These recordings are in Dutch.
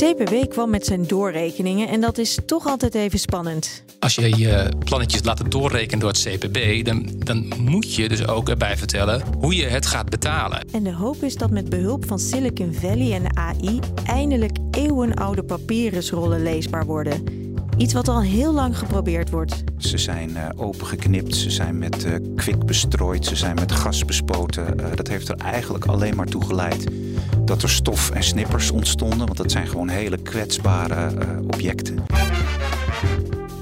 Het CPB kwam met zijn doorrekeningen en dat is toch altijd even spannend. Als je je plannetjes laat doorrekenen door het CPB, dan, dan moet je dus ook erbij vertellen hoe je het gaat betalen. En de hoop is dat met behulp van Silicon Valley en de AI eindelijk eeuwenoude papierensrollen leesbaar worden. Iets wat al heel lang geprobeerd wordt. Ze zijn uh, opengeknipt, ze zijn met uh, kwik bestrooid, ze zijn met gas bespoten. Uh, dat heeft er eigenlijk alleen maar toe geleid dat er stof en snippers ontstonden. Want dat zijn gewoon hele kwetsbare objecten.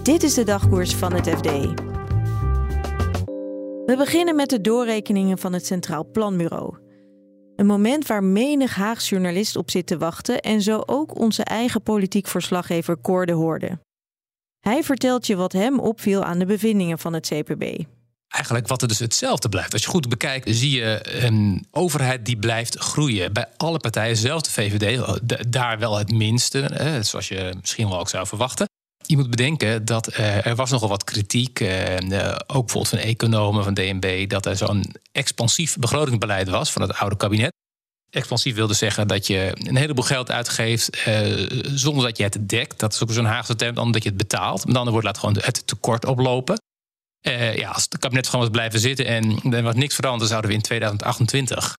Dit is de dagkoers van het FD. We beginnen met de doorrekeningen van het Centraal Planbureau. Een moment waar menig Haags journalist op zit te wachten en zo ook onze eigen politiek verslaggever Cor Hoorde. Hij vertelt je wat hem opviel aan de bevindingen van het CPB. Eigenlijk wat er dus hetzelfde blijft. Als je goed bekijkt, zie je een overheid die blijft groeien. Bij alle partijen, zelfs de VVD, daar wel het minste, zoals je misschien wel ook zou verwachten. Je moet bedenken dat uh, er was nogal wat kritiek, ook bijvoorbeeld van economen van DNB, dat er zo'n expansief begrotingsbeleid was van het oude kabinet. Expansief wilde zeggen dat je een heleboel geld uitgeeft zonder dat je het dekt. Dat is ook zo'n Haagse term, dan dat je het betaalt. Andere woorden, laat gewoon het tekort oplopen. Uh, ja, als het kabinet gewoon was blijven zitten en er was niks veranderd, zouden we in 2028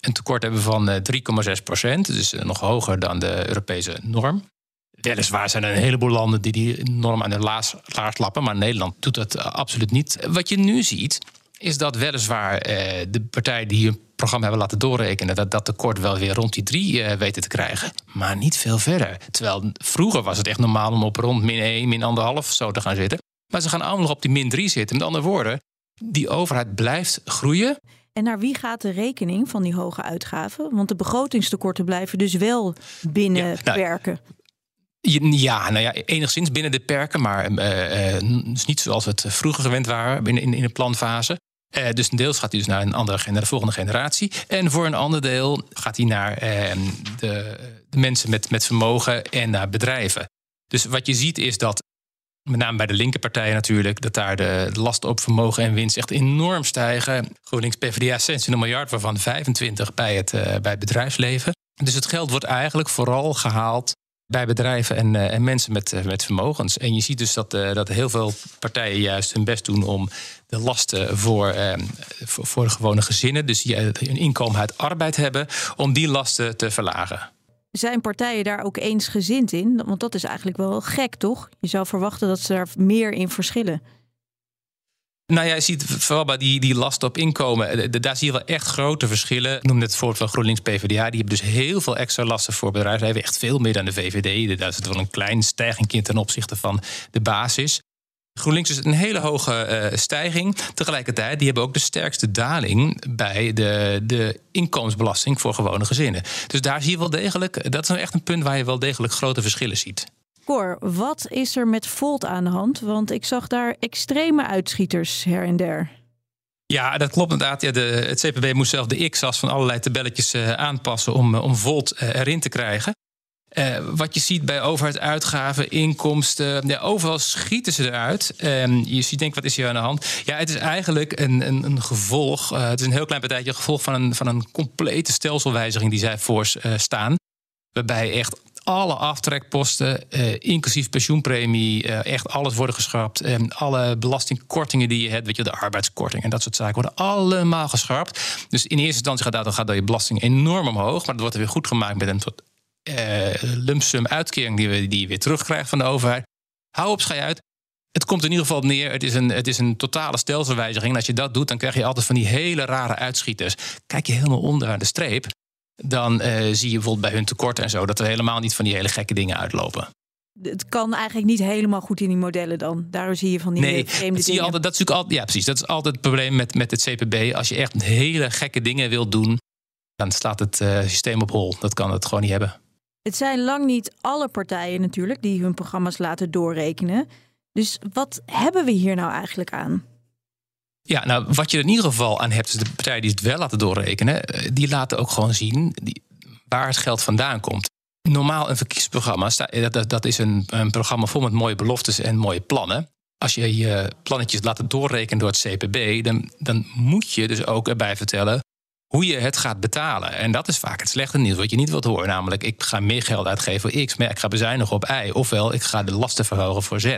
een tekort hebben van 3,6 procent. Dus nog hoger dan de Europese norm. Weliswaar zijn er een heleboel landen die die norm aan de laars, lappen, maar Nederland doet dat absoluut niet. Wat je nu ziet, is dat weliswaar eh, de partijen die hun programma hebben laten doorrekenen, dat dat tekort wel weer rond die drie weten te krijgen. Maar niet veel verder. Terwijl vroeger was het echt normaal om op rond min 1, min 1,5 zo te gaan zitten. Maar ze gaan allemaal nog op die min 3 zitten. Met andere woorden, die overheid blijft groeien. En naar wie gaat de rekening van die hoge uitgaven? Want de begrotingstekorten blijven dus wel binnen ja, nou, werken. Ja, nou ja, enigszins binnen de perken, maar uh, uh, niet zoals we het vroeger gewend waren in, in, in de planfase. Uh, dus een deel gaat hij dus naar een andere naar de volgende generatie. En voor een ander deel gaat hij naar de, de, mensen met, met vermogen en naar bedrijven. Dus wat je ziet is dat, met name bij de linkerpartijen natuurlijk, dat daar de, lasten op vermogen en winst echt enorm stijgen. GroenLinks PvdA 26 miljard, waarvan 25 bij het, uh, bij het bedrijfsleven. Dus het geld wordt eigenlijk vooral gehaald bij bedrijven en, uh, en mensen met, uh, met vermogens. En je ziet dus dat, dat heel veel partijen juist hun best doen om de lasten voor, voor, voor, de gewone gezinnen, dus die een inkomen uit arbeid hebben, om die lasten te verlagen. Zijn partijen daar ook eensgezind in? Want dat is eigenlijk wel gek, toch? Je zou verwachten dat ze daar meer in verschillen. Nou ja, je ziet vooral bij die, die last op inkomen, daar zie je wel echt grote verschillen. Ik noem het voorbeeld van GroenLinks PvdA. Die hebben dus heel veel extra lasten voor bedrijven. hebben echt veel meer dan de VVD. Daar zit wel een klein stijging in ten opzichte van de basis. GroenLinks is een hele hoge uh, stijging. Tegelijkertijd, die hebben ook de sterkste daling bij de, de inkomensbelasting voor gewone gezinnen. Dus daar zie je wel degelijk, dat is nou echt een punt waar je wel degelijk grote verschillen ziet. Cor, wat is er met Volt aan de hand? Want ik zag daar extreme uitschieters her en der. Ja, dat klopt inderdaad. Ja, de, het CPB moest zelf de x-as van allerlei tabelletjes uh, aanpassen om, uh, om Volt uh, erin te krijgen. Wat je ziet bij overheidsuitgaven, inkomsten, overal schieten ze eruit. je ziet, denk, wat is hier aan de hand? Ja, het is eigenlijk een, een, een gevolg. het is een heel klein partijtje, gevolg van een, van een complete stelselwijziging die zij voorstaan. Waarbij echt alle aftrekposten, eh, inclusief pensioenpremie, eh, echt alles worden geschrapt. En alle belastingkortingen die je hebt, weet je, de arbeidskorting en dat soort zaken worden allemaal geschrapt. Dus in eerste instantie gaat dat, dan gaat dat je belasting enorm omhoog, maar dat wordt er weer goed gemaakt met een soort lump sum uitkering die, we, die je weer terugkrijgt van de overheid. Hou op, schij uit. Het komt in ieder geval neer. Het is, een, het is een totale stelselwijziging. En als je dat doet, dan krijg je altijd van die hele rare uitschieters. Kijk je helemaal onder aan de streep dan uh, zie je bijvoorbeeld bij hun tekorten en zo dat er helemaal niet van die hele gekke dingen uitlopen. Het kan eigenlijk niet helemaal goed in die modellen dan. Daarom zie je van die nee, vreemde dat zie je altijd. Dat is natuurlijk altijd, ja, precies. Dat is altijd het probleem met, met het CPB. Als je echt hele gekke dingen wilt doen, dan slaat het uh, systeem op hol. Dat kan het gewoon niet hebben. Het zijn lang niet alle partijen natuurlijk die hun programma's laten doorrekenen. Dus wat hebben we hier nou eigenlijk aan? Ja, nou, wat je er in ieder geval aan hebt, is de partijen die het wel laten doorrekenen, eh, die laten ook gewoon zien waar het geld vandaan komt. Normaal een verkiezingsprogramma, dat, dat is een, een programma vol met mooie beloftes en mooie plannen. Als je je plannetjes laat doorrekenen door het CPB, dan, dan moet je dus ook erbij vertellen hoe je het gaat betalen. En dat is vaak het slechte nieuws wat je niet wilt horen. Namelijk, ik ga meer geld uitgeven voor X, maar ik ga bezuinigen op Y. Ofwel, ik ga de lasten verhogen voor Z.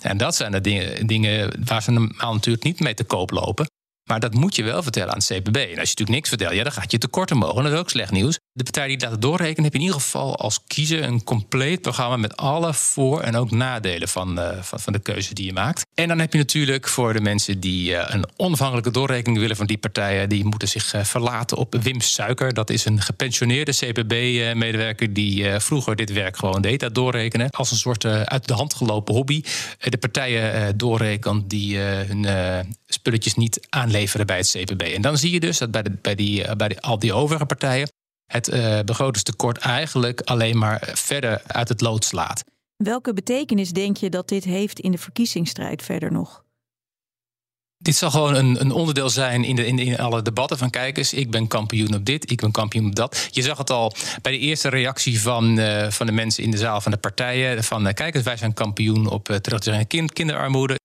En dat zijn de dingen, dingen waar ze normaal natuurlijk niet mee te koop lopen. Maar dat moet je wel vertellen aan het CPB. En als je natuurlijk niks vertelt, ja, dan gaat je tekorten mogen. Dat is ook slecht nieuws. De partij die laat doorrekenen, heb je in ieder geval als kiezer een compleet programma met alle voor- en ook nadelen van, uh, van, van, de keuze die je maakt. En dan heb je natuurlijk voor de mensen die uh, een onafhankelijke doorrekening willen van die partijen, die moeten zich uh, verlaten op Wim Suiker. Dat is een gepensioneerde CPB-medewerker die vroeger dit werk gewoon deed, dat doorrekenen. Als een soort uit de hand gelopen hobby. de partijen doorrekenen die hun spulletjes niet aanleveren bij het CPB. En dan zie je dus dat bij, de, bij, die, bij al die overige partijen het begrotingstekort eigenlijk alleen maar verder uit het lood slaat. Welke betekenis denk je dat dit heeft in de verkiezingsstrijd verder nog? Dit zal gewoon een, een onderdeel zijn in, de, in, alle debatten van kijkers. Ik ben kampioen op dit, ik ben kampioen op dat. Je zag het al bij de eerste reactie van, uh, van de mensen in de zaal van de partijen. Van uh, kijkers, wij zijn kampioen op uh, kind, kinderarmoede.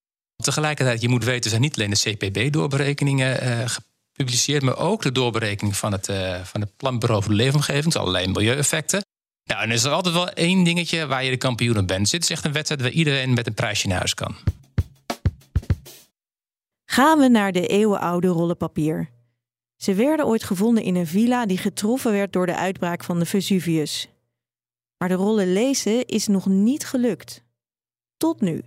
Tegelijkertijd, je moet weten, zijn niet alleen de CPB-doorberekeningen gepubliceerd, maar ook de doorberekening van het, van het Planbureau voor de Leefomgeving, allerlei milieueffecten. Nou, en er is er altijd wel één dingetje waar je de kampioen bent. Dit is echt een wedstrijd waar iedereen met een prijsje naar huis kan. Gaan we naar de eeuwenoude rollen papier. Ze werden ooit gevonden in een villa die getroffen werd door de uitbraak van de Vesuvius. Maar de rollen lezen is nog niet gelukt. Tot nu.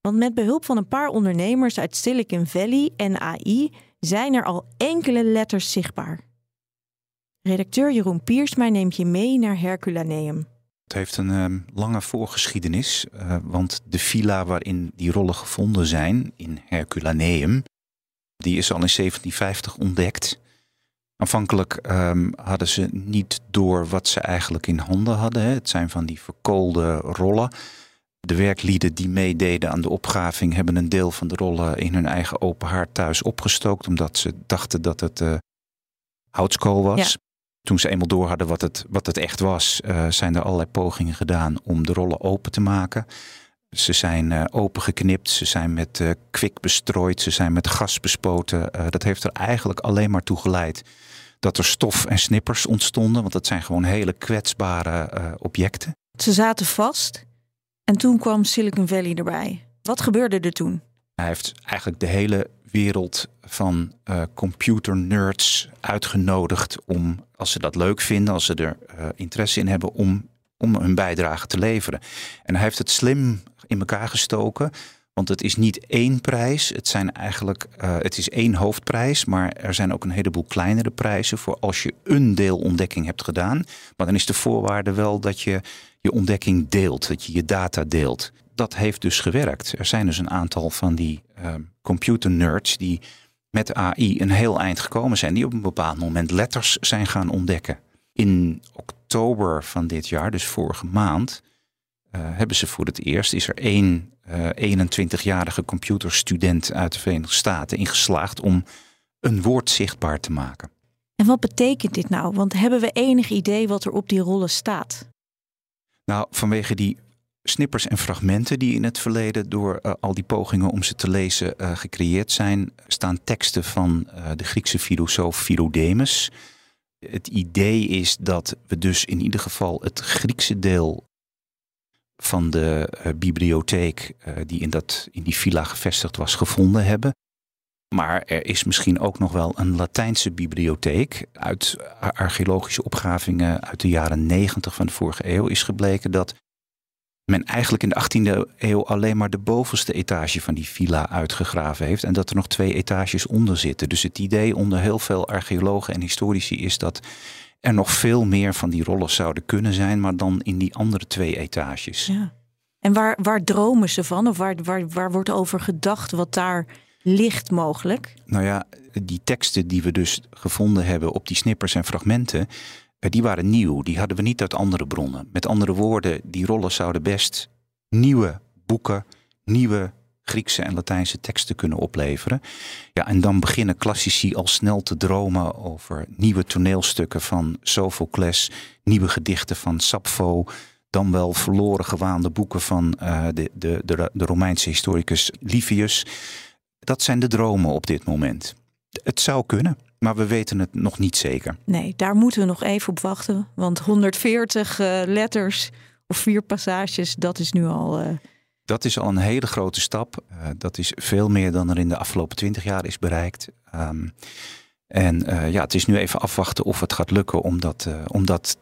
Want met behulp van een paar ondernemers uit Silicon Valley en AI zijn er al enkele letters zichtbaar. Redacteur Jeroen Piersma neemt je mee naar Herculaneum. Het heeft een uh, lange voorgeschiedenis, uh, want de villa waarin die rollen gevonden zijn, in Herculaneum, die is al in 1750 ontdekt. Aanvankelijk um, hadden ze niet door wat ze eigenlijk in handen hadden. Hè. Het zijn van die verkoolde rollen. De werklieden die meededen aan de opgraving hebben een deel van de rollen in hun eigen open haard thuis opgestookt, omdat ze dachten dat het uh, houtskool was. Toen ze eenmaal door hadden wat het, wat het echt was, uh, zijn er allerlei pogingen gedaan om de rollen open te maken. Ze zijn uh, opengeknipt, ze zijn met uh, kwik bestrooid, ze zijn met gas bespoten. dat heeft er eigenlijk alleen maar toe geleid dat er stof en snippers ontstonden, want dat zijn gewoon hele kwetsbare objecten. Ze zaten vast en toen kwam Silicon Valley erbij. Wat gebeurde er toen? Hij heeft eigenlijk de hele wereld van uh, computer nerds uitgenodigd om, als ze dat leuk vinden, als ze er uh, interesse in hebben, om, om hun bijdrage te leveren. En hij heeft het slim in elkaar gestoken. Want het is niet één prijs. Het, zijn eigenlijk, uh, het is één hoofdprijs. Maar er zijn ook een heleboel kleinere prijzen voor als je een deel ontdekking hebt gedaan. Maar dan is de voorwaarde wel dat je je ontdekking deelt, dat je je data deelt. Dat heeft dus gewerkt. Er zijn dus een aantal van die uh, computer nerds die met AI een heel eind gekomen zijn, die op een bepaald moment letters zijn gaan ontdekken. In oktober van dit jaar, dus vorige maand, uh, hebben ze voor het eerst, is er één uh, 21-jarige computerstudent uit de Verenigde Staten in geslaagd om een woord zichtbaar te maken. En wat betekent dit nou? Want hebben we enig idee wat er op die rollen staat? Nou, vanwege die snippers en fragmenten die in het verleden door uh, al die pogingen om ze te lezen uh, gecreëerd zijn, staan teksten van uh, de Griekse filosoof Philodemus. Het idee is dat we dus in ieder geval het Griekse deel van de bibliotheek die in, dat, in die villa gevestigd was gevonden hebben. Maar er is misschien ook nog wel een Latijnse bibliotheek. Uit archeologische opgravingen uit de jaren 90 van de vorige eeuw is gebleken dat men eigenlijk in de 18e eeuw alleen maar de bovenste etage van die villa uitgegraven heeft. En dat er nog twee etages onder zitten. Dus het idee onder heel veel archeologen en historici is dat er nog veel meer van die rollen zouden kunnen zijn, maar dan in die andere twee etages. Ja. En waar, waar dromen ze van? Of waar, waar, waar wordt over gedacht wat daar licht mogelijk? Nou ja, die teksten die we dus gevonden hebben op die snippers en fragmenten, die waren nieuw. Die hadden we niet uit andere bronnen. Met andere woorden, die rollen zouden best nieuwe boeken, nieuwe Griekse en Latijnse teksten kunnen opleveren. Ja, en dan beginnen klassici al snel te dromen over nieuwe toneelstukken van Sophocles, nieuwe gedichten van Sappho, dan wel verloren gewaande boeken van uh, de, de, de, de Romeinse historicus Livius. Dat zijn de dromen op dit moment. Het zou kunnen, maar we weten het nog niet zeker. Nee, daar moeten we nog even op wachten. Want 140 uh, letters of vier passages, dat is nu al. Uh... Dat is al een hele grote stap. Uh, dat is veel meer dan er in de afgelopen twintig jaar is bereikt. Um, en ja, het is nu even afwachten of het gaat lukken om dat, om dat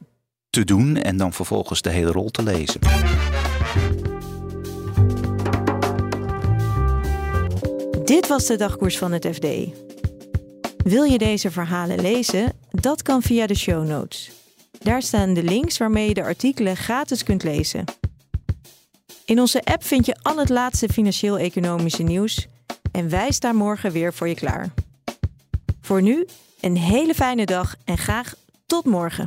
te doen en dan vervolgens de hele rol te lezen. Dit was de dagkoers van het FD. Wil je deze verhalen lezen? Dat kan via de show notes. Daar staan de links waarmee je de artikelen gratis kunt lezen. In onze app vind je al het laatste financieel-economische nieuws en wij staan morgen weer voor je klaar. Voor nu een hele fijne dag en graag tot morgen.